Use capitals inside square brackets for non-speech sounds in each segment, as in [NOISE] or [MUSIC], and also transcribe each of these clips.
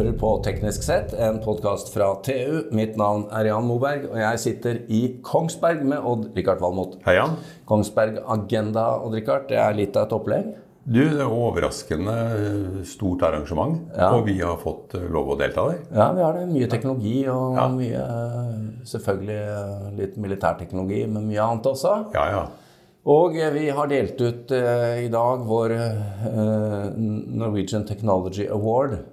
hører på Teknisk sett, en podkast fra TU. Mitt navn er Jan Moberg, og jeg sitter i Kongsberg med Odd-Rikard Valmot. Hei, Jan. Kongsberg Agenda, Odd-Rikard, det er litt av et opplegg? Du, det er overraskende stort arrangement, Ja. og vi har fått eh, lov å delta der. Ja, vi har det. Mye teknologi og Ja. mye Selvfølgelig eh, litt militærteknologi, men mye annet også. Ja, ja. Og eh, vi har delt ut eh, i dag vår eh, Norwegian Technology Award Det har vi gjort.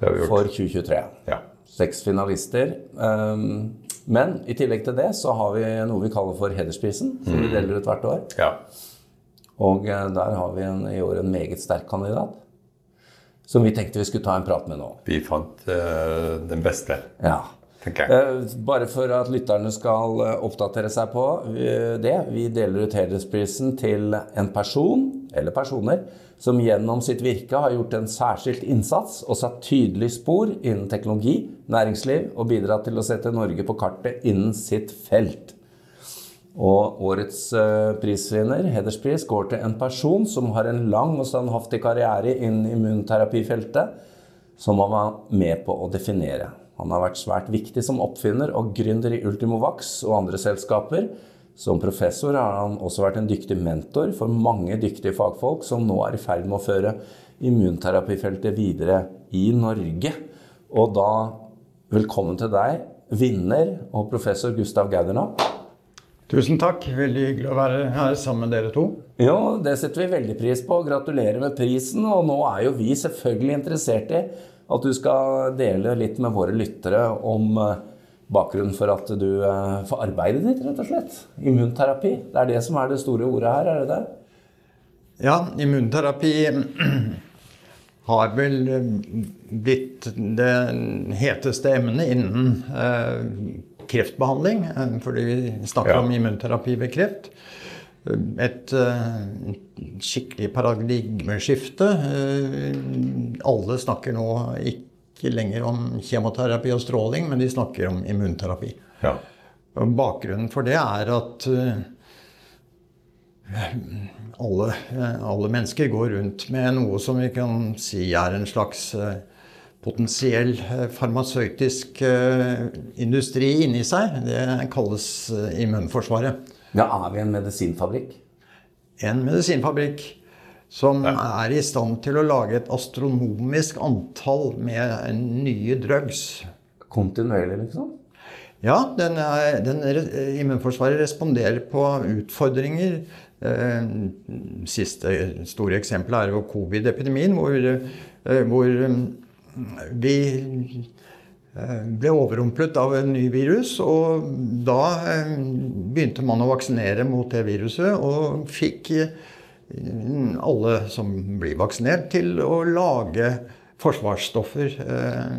For 2023. Ja. Seks finalister. Um, men i tillegg til det så har vi noe vi kaller for hedersprisen, som Mm. vi deler ut hvert år. ja. Og eh, der har vi en, i år en meget sterk kandidat. Som vi tenkte vi skulle ta en prat med nå. Vi fant uh, den beste, Ja. Eh, Bare for at lytterne skal oppdatere seg på det. Vi deler ut hedersprisen til en person, eller personer, som gjennom sitt virke har gjort en særskilt innsats og satt tydelig spor innen teknologi, næringsliv og bidratt til å sette Norge på kartet innen sitt felt. Og årets eh, prisvinner, hederspris, går til en person som har en lang og standhaftig karriere innen immunterapifeltet, som han var med på å definere. Han har vært svært viktig som oppfinner og gründer i Ultimovax og andre selskaper. Som professor har han også vært en dyktig mentor for mange dyktige fagfolk som nå er i ferd med å føre immunterapifeltet videre i Norge. Og da velkommen til deg, vinner og professor Gustav Gauderna. Tusen takk. Veldig hyggelig å være her sammen med dere to. Jo, det setter vi veldig pris på. Gratulerer med prisen. Og nå er jo vi selvfølgelig interessert i at du skal dele litt med våre lyttere om eh, bakgrunnen for at du eh, får arbeidet ditt, rett og slett. Immunterapi. Det er det som er det store ordet her, er det det? Ja, immunterapi [CLEARS THROAT] har vel eh, blitt det heteste emnet innen eh, kreftbehandling. eh, Fordi vi snakker Ja. om immunterapi ved kreft. Et skikkelig paradigmeskifte. Alle snakker nå ikke lenger om kjemoterapi og stråling, men de snakker om immunterapi. Ja. Bakgrunnen for det er at eh, alle, eh, alle mennesker går rundt med noe som vi kan si er en slags eh, potensiell farmasøytisk industri inni seg. Det kalles immunforsvaret. Ja, er vi en medisinfabrikk? En medisinfabrikk som er i stand til å lage et astronomisk antall med nye drugs. Kontinuerlig, liksom? Ja, den er, den, er, immunforsvaret responderer på utfordringer. Eh, siste store eksempelet er jo covid-epidemien, hvor, eh, hvor mm, vi eh, ble overrumplet av en ny virus. Og da eh, begynte man å vaksinere mot det viruset, og fikk alle som blir vaksinert, til å lage forsvarsstoffer. eh,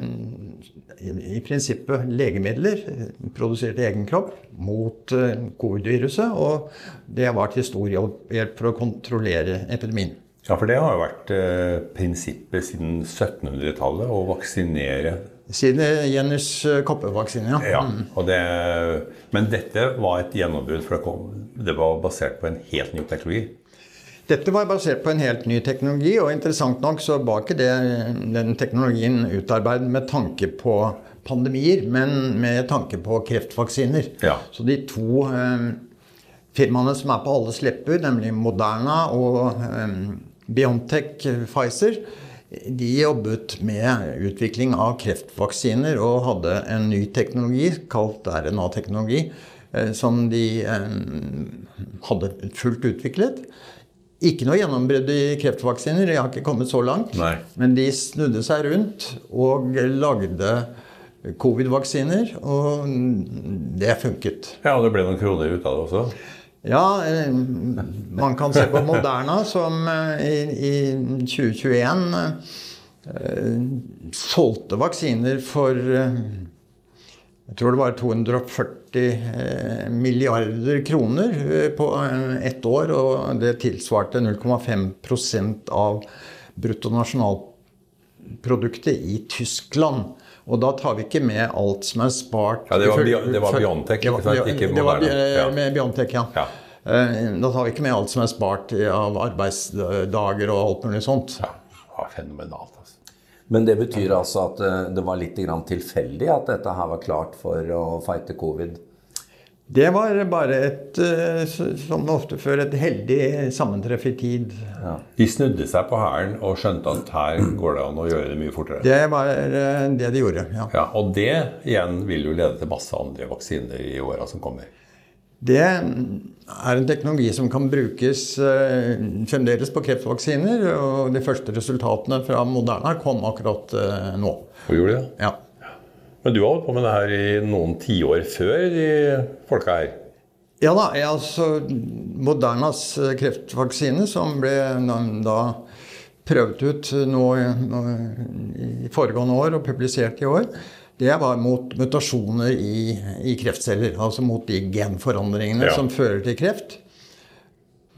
i, prinsippet legemidler produsert i egen kropp mot eh, covid-viruset. Og det var til stor hjelp for å kontrollere epidemien. ja, for det har jo vært eh, prinsippet siden 1700-tallet å vaksinere Siden Jennys koppevaksine, ja. Ja, og det, men dette var et gjennombrudd, for det, kom, det var basert på en helt ny teknologi. Dette var basert på en helt ny teknologi, og interessant nok så var ikke det, den teknologien utarbeidet med tanke på pandemier, men med tanke på kreftvaksiner. Ja. Så de to eh, firmaene som er på alles lepper, nemlig Moderna og eh, Biontech Pfizer, de jobbet med utvikling av kreftvaksiner og hadde en ny teknologi kalt RNA-teknologi, eh, som de eh, hadde fullt utviklet. Ikke noe gjennombrudd i kreftvaksiner, de har ikke kommet så langt. Nei. Men de snudde seg rundt og lagde covid-vaksiner, og det funket. Ja, og det ble noen kroner ut av det også. Ja, eh, man kan se på Moderna, som eh, i, i 2021 eh, solgte vaksiner for Jeg tror det var 240 eh, milliarder kroner eh, på eh, ett år. Og det tilsvarte 0,5% av bruttonasjonalproduktet i Tyskland. Og da tar vi ikke med alt som er spart Ja, det var det var Biontech, ikke sant? Ikke det var med Biontech, ja. Ja. Da tar vi ikke med alt som er spart av arbeidsdager og alt mulig sånt. Ja, fenomenalt, altså. Men det betyr altså at eh, det var litt grann tilfeldig at dette her var klart for å fighte covid? Det var bare et, eh, som ofte før, et heldig sammentreff i tid. Ja. De snudde seg på hælen og skjønte at her går det an å gjøre det mye fortere. Det var eh, det de gjorde, ja. Ja, Og det igjen vil jo lede til masse andre vaksiner i åra som kommer. Det er en teknologi som kan brukes eh, fremdeles på kreftvaksiner. Og de første resultatene fra Moderna kom akkurat eh, nå. Og gjorde det? Ja. Men du har holdt på med det her i noen tiår før de folka her? Ja da, altså Modernas eh, kreftvaksine, som ble da prøvd ut nå i foregående år og publisert i år, det var mot mutasjoner i, i kreftceller. Altså mot de genforandringene Ja. som fører til kreft.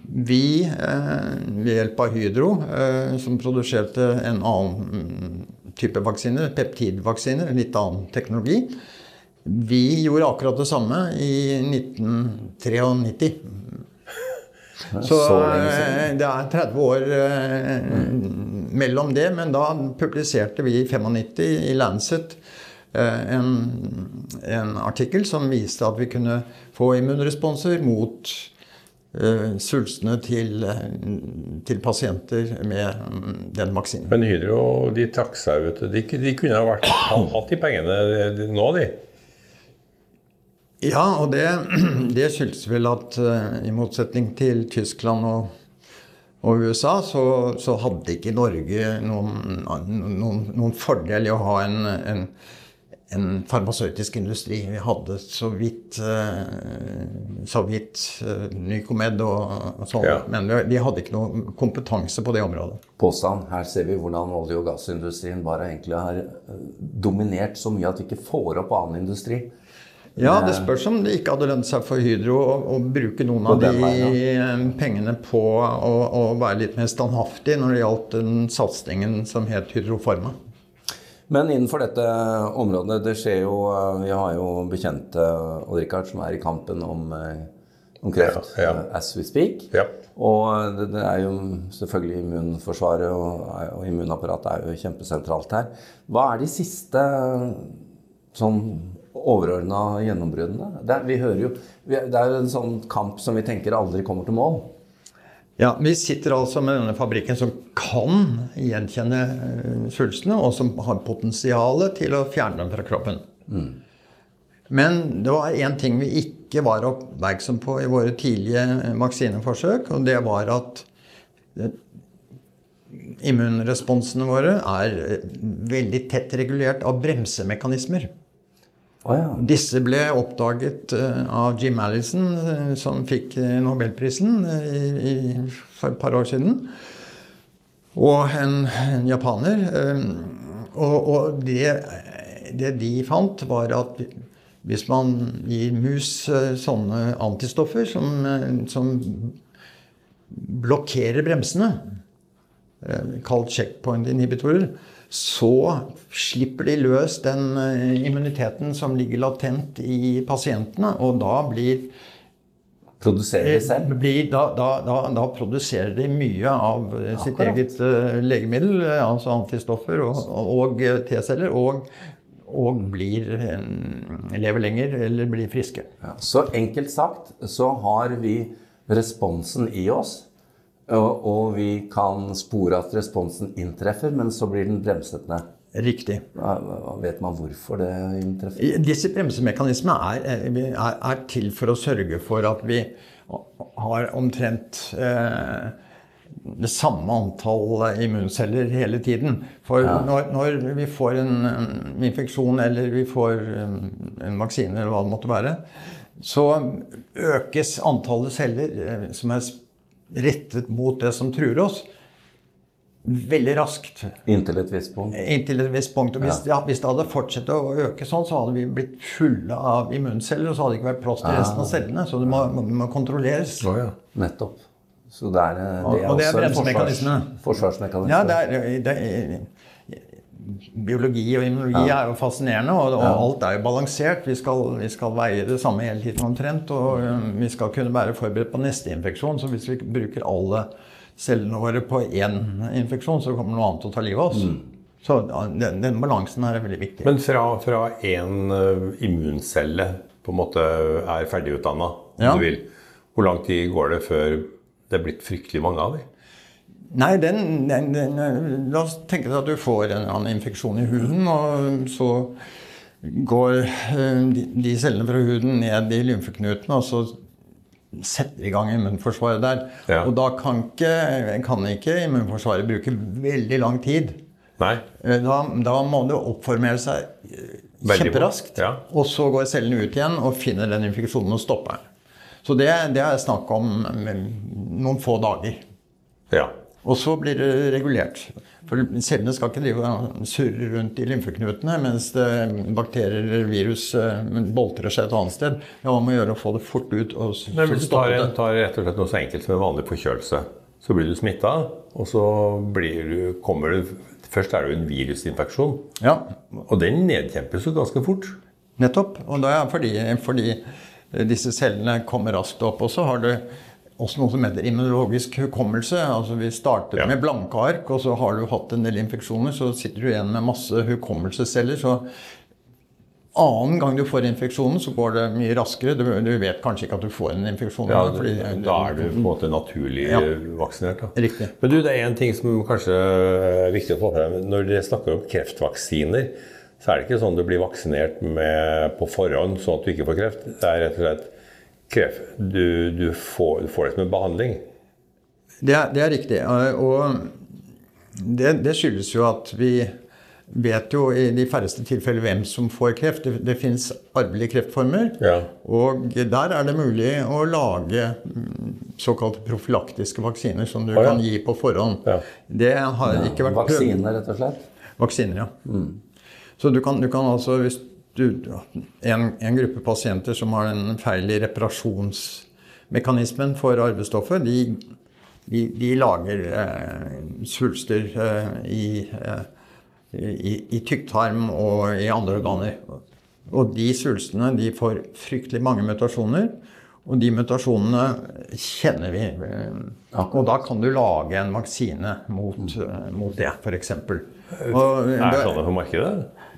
Vi, eh, ved hjelp av Hydro, eh, som produserte en annen mm, type vaksiner, peptidvaksiner, en litt annen teknologi, vi gjorde akkurat det samme i 1993. [LAUGHS] Så så eh, det er 30 år eh, mellom det, men da publiserte vi i 95 i Lancet en, en artikkel som viste at vi kunne få immunresponser mot uh, svulstene til, eh, til pasienter med mm, den vaksinen. Men Hydro de trakk seg ut. De, de kunne ha vært, hatt de pengene nå, de. Ja, og det, [CLEARS THROAT] det skyldes vel at eh, i motsetning til Tyskland og, og USA, så, så hadde ikke Norge noen, noen, noen fordel i å ha en, en, en farmasøytisk industri. Vi hadde så vidt, eh, så vidt eh, Nycomed og, og sånn, Ja. men vi, vi hadde ikke noe kompetanse på det området. Påstand. Her ser vi hvordan olje- og gassindustrien bare egentlig har eh, dominert så mye at vi ikke får opp annen industri. Ja, det spørs om det ikke hadde lønt seg for Hydro å, å bruke noen av de veien, ja. pengene på å, å være litt mer standhaftig når det gjaldt den satsingen som het Hydroforma. Men innenfor dette området, det skjer jo eh, Vi har jo bekjente og Richard, som er i kampen om, eh, om kreft Ja, ja. eh, as we speak. Ja. Og det, det er jo selvfølgelig immunforsvaret og, og immunapparatet er jo kjempesentralt her. Hva er de siste sånn overordna gjennombruddene? Det, vi hører jo, det er jo en sånn kamp som vi tenker aldri kommer til mål. Ja, Vi sitter altså med denne fabrikken som kan gjenkjenne eh, svulstene, og som har potensial til å fjerne dem fra kroppen. Men det var én ting vi ikke var oppmerksom på i våre tidlige eh, vaksineforsøk, og det var at eh, immunresponsene våre er veldig tett regulert av bremsemekanismer. Å ja. Disse ble oppdaget eh, av Jim Allison, eh, som fikk eh, Nobelprisen i, i, for et par år siden. Og en, en japaner. Og, og det, det de fant, var at hvis man gir mus sånne antistoffer som, som blokkerer bremsene, kalt checkpoint-inhibitorer, så slipper de løs den eh, immuniteten som ligger latent i pasientene, og da blir, Produserer de selv? blir da, da, da, da produserer de mye av Akkurat. sitt eget eh, legemiddel, eh, altså antistoffer og, og eh, T-celler, og, og blir, eh, lever lenger eller blir friske. Ja, så enkelt sagt så har vi responsen i oss, og, og vi kan spore at responsen inntreffer, men så blir den bremset ned. Riktig. Ja, Vet man hvorfor det inntreffer? Disse bremsemekanismene er, er, er til for å sørge for at vi har omtrent eh, det samme antall immunceller hele tiden. For når, når vi får en, en infeksjon eller vi får en, en vaksine eller hva det måtte være, så økes antallet celler eh, som er rettet mot det som truer oss, veldig raskt. Inntil et visst punkt. Inntil et visst punkt. Og hvis, ja, hvis det hadde fortsatt å øke sånn, så hadde vi blitt fulle av immunceller, og så hadde det ikke vært plass til resten av cellene. Så det må, må kontrolleres. Oh, ja. Nettopp. Så det er, det er og det er også en forsvars, forsvarsmekanisme. Ja, det er, det er, biologi og immunologi er jo fascinerende, og, og alt er jo balansert. Vi skal, vi skal veie det samme hele tiden omtrent, og um, vi skal kunne være forberedt på neste infeksjon. Så hvis vi bruker alle cellene våre på én infeksjon, så kommer noe annet til å ta livet av oss. Så den, den balansen her er veldig viktig. Men fra, fra en uh, immuncelle på en måte er ferdigutdanna, om Ja. du vil, hvor lang tid går det før det er blitt fryktelig mange av dem? Nei, den, den, den La oss tenke deg at du får en eller annen infeksjon i huden, og så går eh, de, de cellene fra huden ned i lymfeknutene, og så setter i gang immunforsvaret der. Ja. Og da kan ikke, kan ikke immunforsvaret bruke veldig lang tid. Nei? Eh, Da, da må det oppformere seg eh, kjemperaskt. ja. Og så går cellene ut igjen og finner den infeksjonen og stopper den. Så det, det er snakk om noen få dager. Ja. Og så blir det regulert. For cellene skal ikke drive og surre rundt i lymfeknutene mens bakterier eller virus eh, boltrer seg et annet sted. Ja, har må å gjøre å få det fort ut og s- Nei, få men du tar, rett og slett noe så enkelt som en vanlig forkjølelse. Så blir du smitta, og så blir du, kommer du Først er det jo en virusinfeksjon, Ja, og den nedkjempes jo ganske fort. nettopp. Og det er fordi, fordi disse cellene kommer raskt opp. Og så har du også noe som heter immunologisk hukommelse. Altså Vi startet Ja. med blanke ark, og så har du hatt en del infeksjoner, så sitter du igjen med masse hukommelsesceller. Så annen gang du får infeksjonen, så går det mye raskere. Du, du vet kanskje ikke at du får en infeksjon. Ja, fordi- da er du på en måte naturlig Ja. vaksinert. Da. Riktig. Men du, det er en ting som kanskje er viktig å få frem. Når dere snakker om kreftvaksiner, så er det ikke sånn du blir vaksinert med på forhånd sånn at du ikke får kreft. Det er rett og slett kreft. Du, du, får, du får det som en behandling. Det er, det er riktig. eh, Og det, det skyldes jo at vi vet jo i de færreste tilfeller hvem som får kreft. Det, det fins arvelige kreftformer. Ja. Og der er det mulig å lage mm, såkalte profylaktiske vaksiner som du oh, ja. kan gi på forhånd. Ja. Det har ikke vært prøvd. Vaksine, rett og slett. Vaksiner, ja. Så du kan, du kan altså hvis du, en, en gruppe pasienter som har en feil i reparasjonsmekanismen for arvestoffet, de, de, de lager eh, svulster eh, i, eh, i, i tykktarm og i andre organer. Og de svulstene de får fryktelig mange mutasjoner. Og de mutasjonene kjenner vi. Og da kan du lage en vaksine mot, eh, mot det, f.eks. Er sånne på markedet?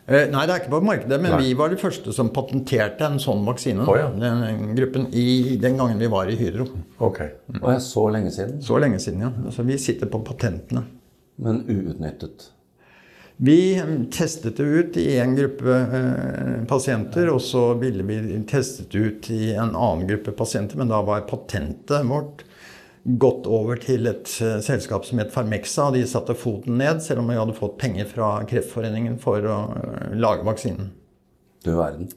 Eh, Nei, det er ikke på markedet, men Nei. vi var de første som patenterte en sånn vaksine. Oh, ja. Den gruppen i den gangen vi var i Hydro. Ok. Og er så lenge siden, Så lenge siden, ja. Altså, vi sitter på patentene. men uutnyttet. Vi mm, testet det ut i en gruppe eh, pasienter, og så ville vi testet det ut i en annen gruppe pasienter, men da var patentet vårt gått over til et eh, selskap som het Farmexa, og de satte foten ned, selv om de hadde fått penger fra Kreftforeningen for å eh, lage vaksinen. Du verden.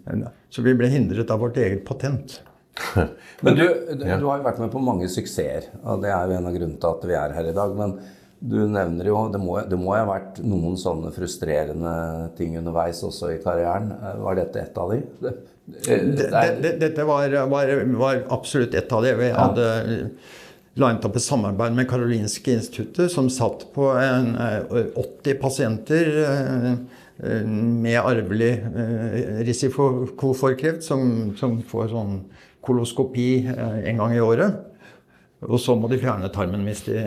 Så vi ble hindret av vårt eget patent. [LAUGHS] Men du, du, du har jo vært med på mange suksesser, og det er jo en av grunnene til at vi er her i dag. Men du nevner jo Det må, det må jo ha vært noen sånne frustrerende ting underveis også i karrieren. Eh, Var dette et av de? Det, det, Det- det det- Dette var, var, var absolutt et av de. Vi hadde linet opp et samarbeid med Karolinske instituttet, som satt på en, eh, 80 pasienter eh, eh, med arvelig eh, risiko for kreft, som, som får sånn koloskopi eh, en gang i året. Og så må de fjerne tarmen hvis de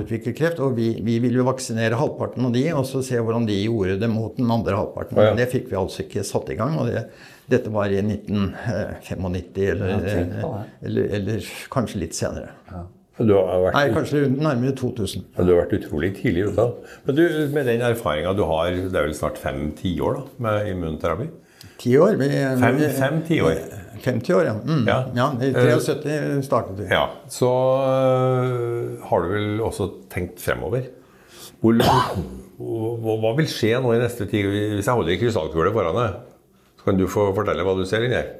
utvikler kreft. Og vi, vi ville jo vaksinere halvparten av de, og så se hvordan de gjorde det mot den andre halvparten. Ja. Det fikk vi altså ikke satt i gang. og det, dette var i 1995 eller, Ja, eller, eller kanskje litt senere. Du har vært, Nei, kanskje nærmere 2000. Ja, Du har vært utrolig tidlig ute. Men du, med den erfaringa du har, det er vel snart fem tiår med immunterapi? Ti år. Vi, Fem, fem tiår. 50 år, ja. Mm. Ja. ja. I 73 startet vi. Ja, så øh, har du vel også tenkt fremover. Hvor, hva, hva vil skje nå i neste tid? Hvis jeg holder en krystallkule foran deg, så kan du få fortelle hva du ser inni her.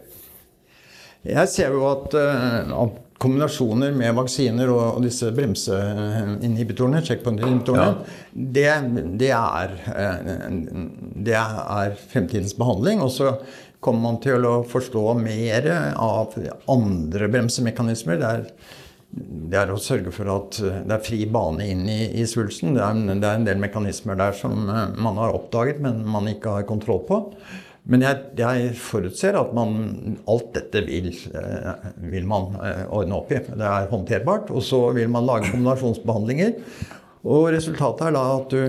Jeg ser jo at, eh, at kombinasjoner med vaksiner og, disse bremseinhibitorene, checkpoint-inhibitorene, det, det, er, eh, det er fremtidens behandling. Og så kommer man til å forstå mer av andre bremsemekanismer. Det er, det er å sørge for at det er fri bane inn i, i svulsten. Det er, det er en del mekanismer der som eh, man har oppdaget, men man ikke har kontroll på. Men jeg, jeg forutser at man, alt dette vil, eh, vil man eh, ordne opp i. Det er håndterbart. Og så vil man lage kombinasjonsbehandlinger. Og resultatet er da at du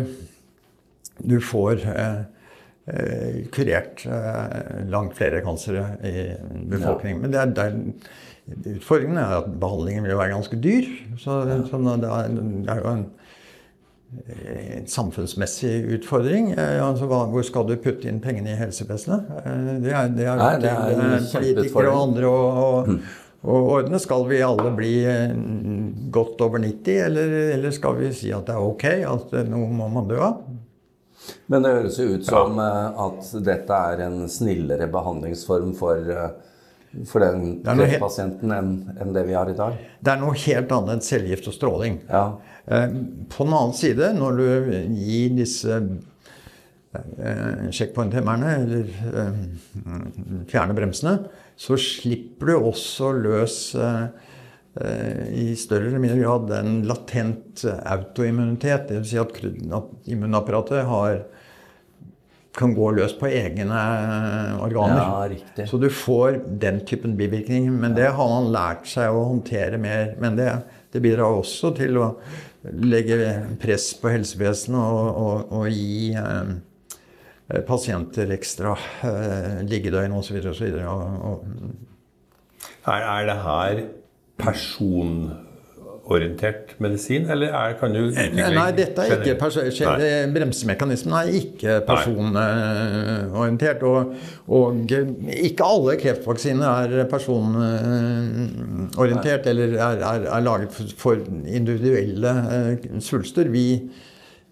du får eh, eh, kurert eh, langt flere kansere i befolkningen. Men det er, det er, utfordringen er at behandlingen vil være ganske dyr. Så, så det, er, det er jo en en samfunnsmessig utfordring. Eh, altså, hvor skal du putte inn pengene i helsevesenet? Eh, det er, det er, Nei, det er en eh, politikere og andre å, å, ordne. Skal vi alle bli eh, godt over 90, eller, eller skal vi si at det er ok at eh, noe må man dø av? Men det høres jo ut som ja. at dette er en snillere behandlingsform for, eh, for den kreftpasienten enn en det vi har i dag. Det er noe helt annet enn cellegift og stråling. Ja. Eh, På den annen side, når du gir disse eh, eller eh, fjerner bremsene, så slipper du også løs i større eller mindre grad en latent autoimmunitet. Dvs. Si at, at immunapparatet har, kan gå løs på egne organer. Ja, riktig. Så du får den typen bivirkninger. Men det har man lært seg å håndtere mer. Men det, det bidrar også til å legge press på helsevesenet og, og, og gi eh, pasienter ekstra eh, liggedøgn osv. osv. Er, er det her personorientert medisin, eller er, kan du utvikle Nei, dette er ikke perso- Nei. bremsemekanismen er ikke personorientert. Og, og ikke alle kreftvaksiner er personorientert eller er, er, er laget for, individuelle eh, svulster. Vi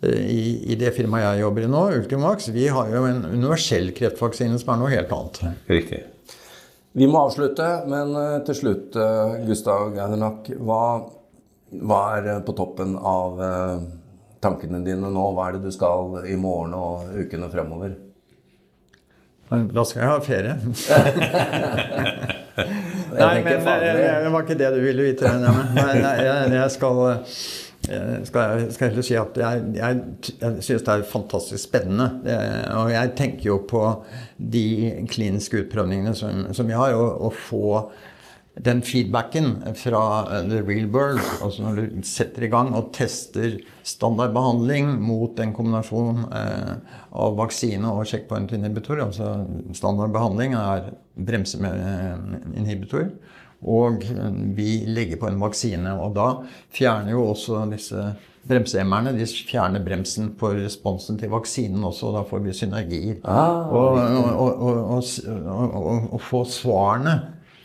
eh, i, i det firmaet jeg jobber i nå, Ultimax, vi har jo en universell kreftvaksine som er noe helt annet. Riktig. Vi må avslutte, men eh, til slutt, eh, Gustav Geidernak. hva, hva er eh, på toppen av eh, tankene dine nå? Hva er det du skal i morgen og ukene fremover? Da skal jeg ha ferie. [LAUGHS] [LAUGHS] Nei, men det, det var ikke det du ville vite. Nei, jeg, jeg skal, skal, jeg skal heller si at jeg, jeg, jeg syns det er fantastisk spennende. Det, og jeg tenker jo på de kliniske utprøvningene som, som vi har, og, og få den feedbacken fra the real world, altså når du setter i gang og tester standardbehandling mot en kombinasjon eh, av vaksine og checkpoint-inhibitor, altså standardbehandling er bremse med inhibitor. og vi legger på en vaksine. Og da fjerner jo også disse bremsehemmerne de fjerner bremsen på responsen til vaksinen også, og da får vi synergier. Ah, og, og, og få svarene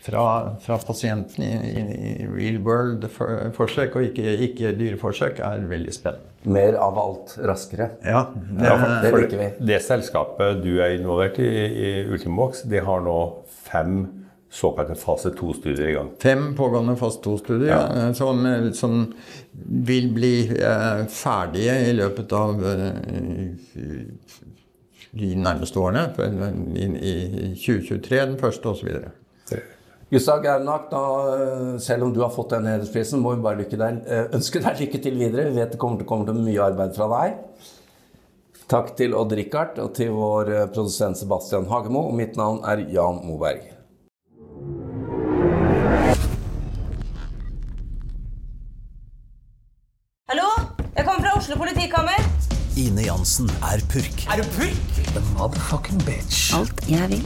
fra, fra pasienten i, i, i real world-forsøk, og ikke, ikke dyreforsøk, er veldig spennende. Mer av alt raskere. Ja, det, Ja, det liker vi. det selskapet du er involvert i, i Ultimovox, det har nå fem såkalte fase 2-studier i gang. Fem pågående fase 2-studier ja. som, som vil bli eh, ferdige i løpet av eh, de nærmeste årene. I, i 2023 den første osv. Gustav Gaunak, da, eh, selv om du har fått den hedersprisen, må vi bare lykke deg, eh, ønske deg lykke til videre. Vi vet det kommer til, å komme til mye arbeid fra deg. Takk til Odd Rikard og til vår eh, produsent Sebastian Hagemo. Og mitt navn er Jan Moberg. Hallo? Jeg kommer fra Oslo politikammer. Ine Jansen er purk. Er du purk? The motherfucking bitch. Alt jeg vil,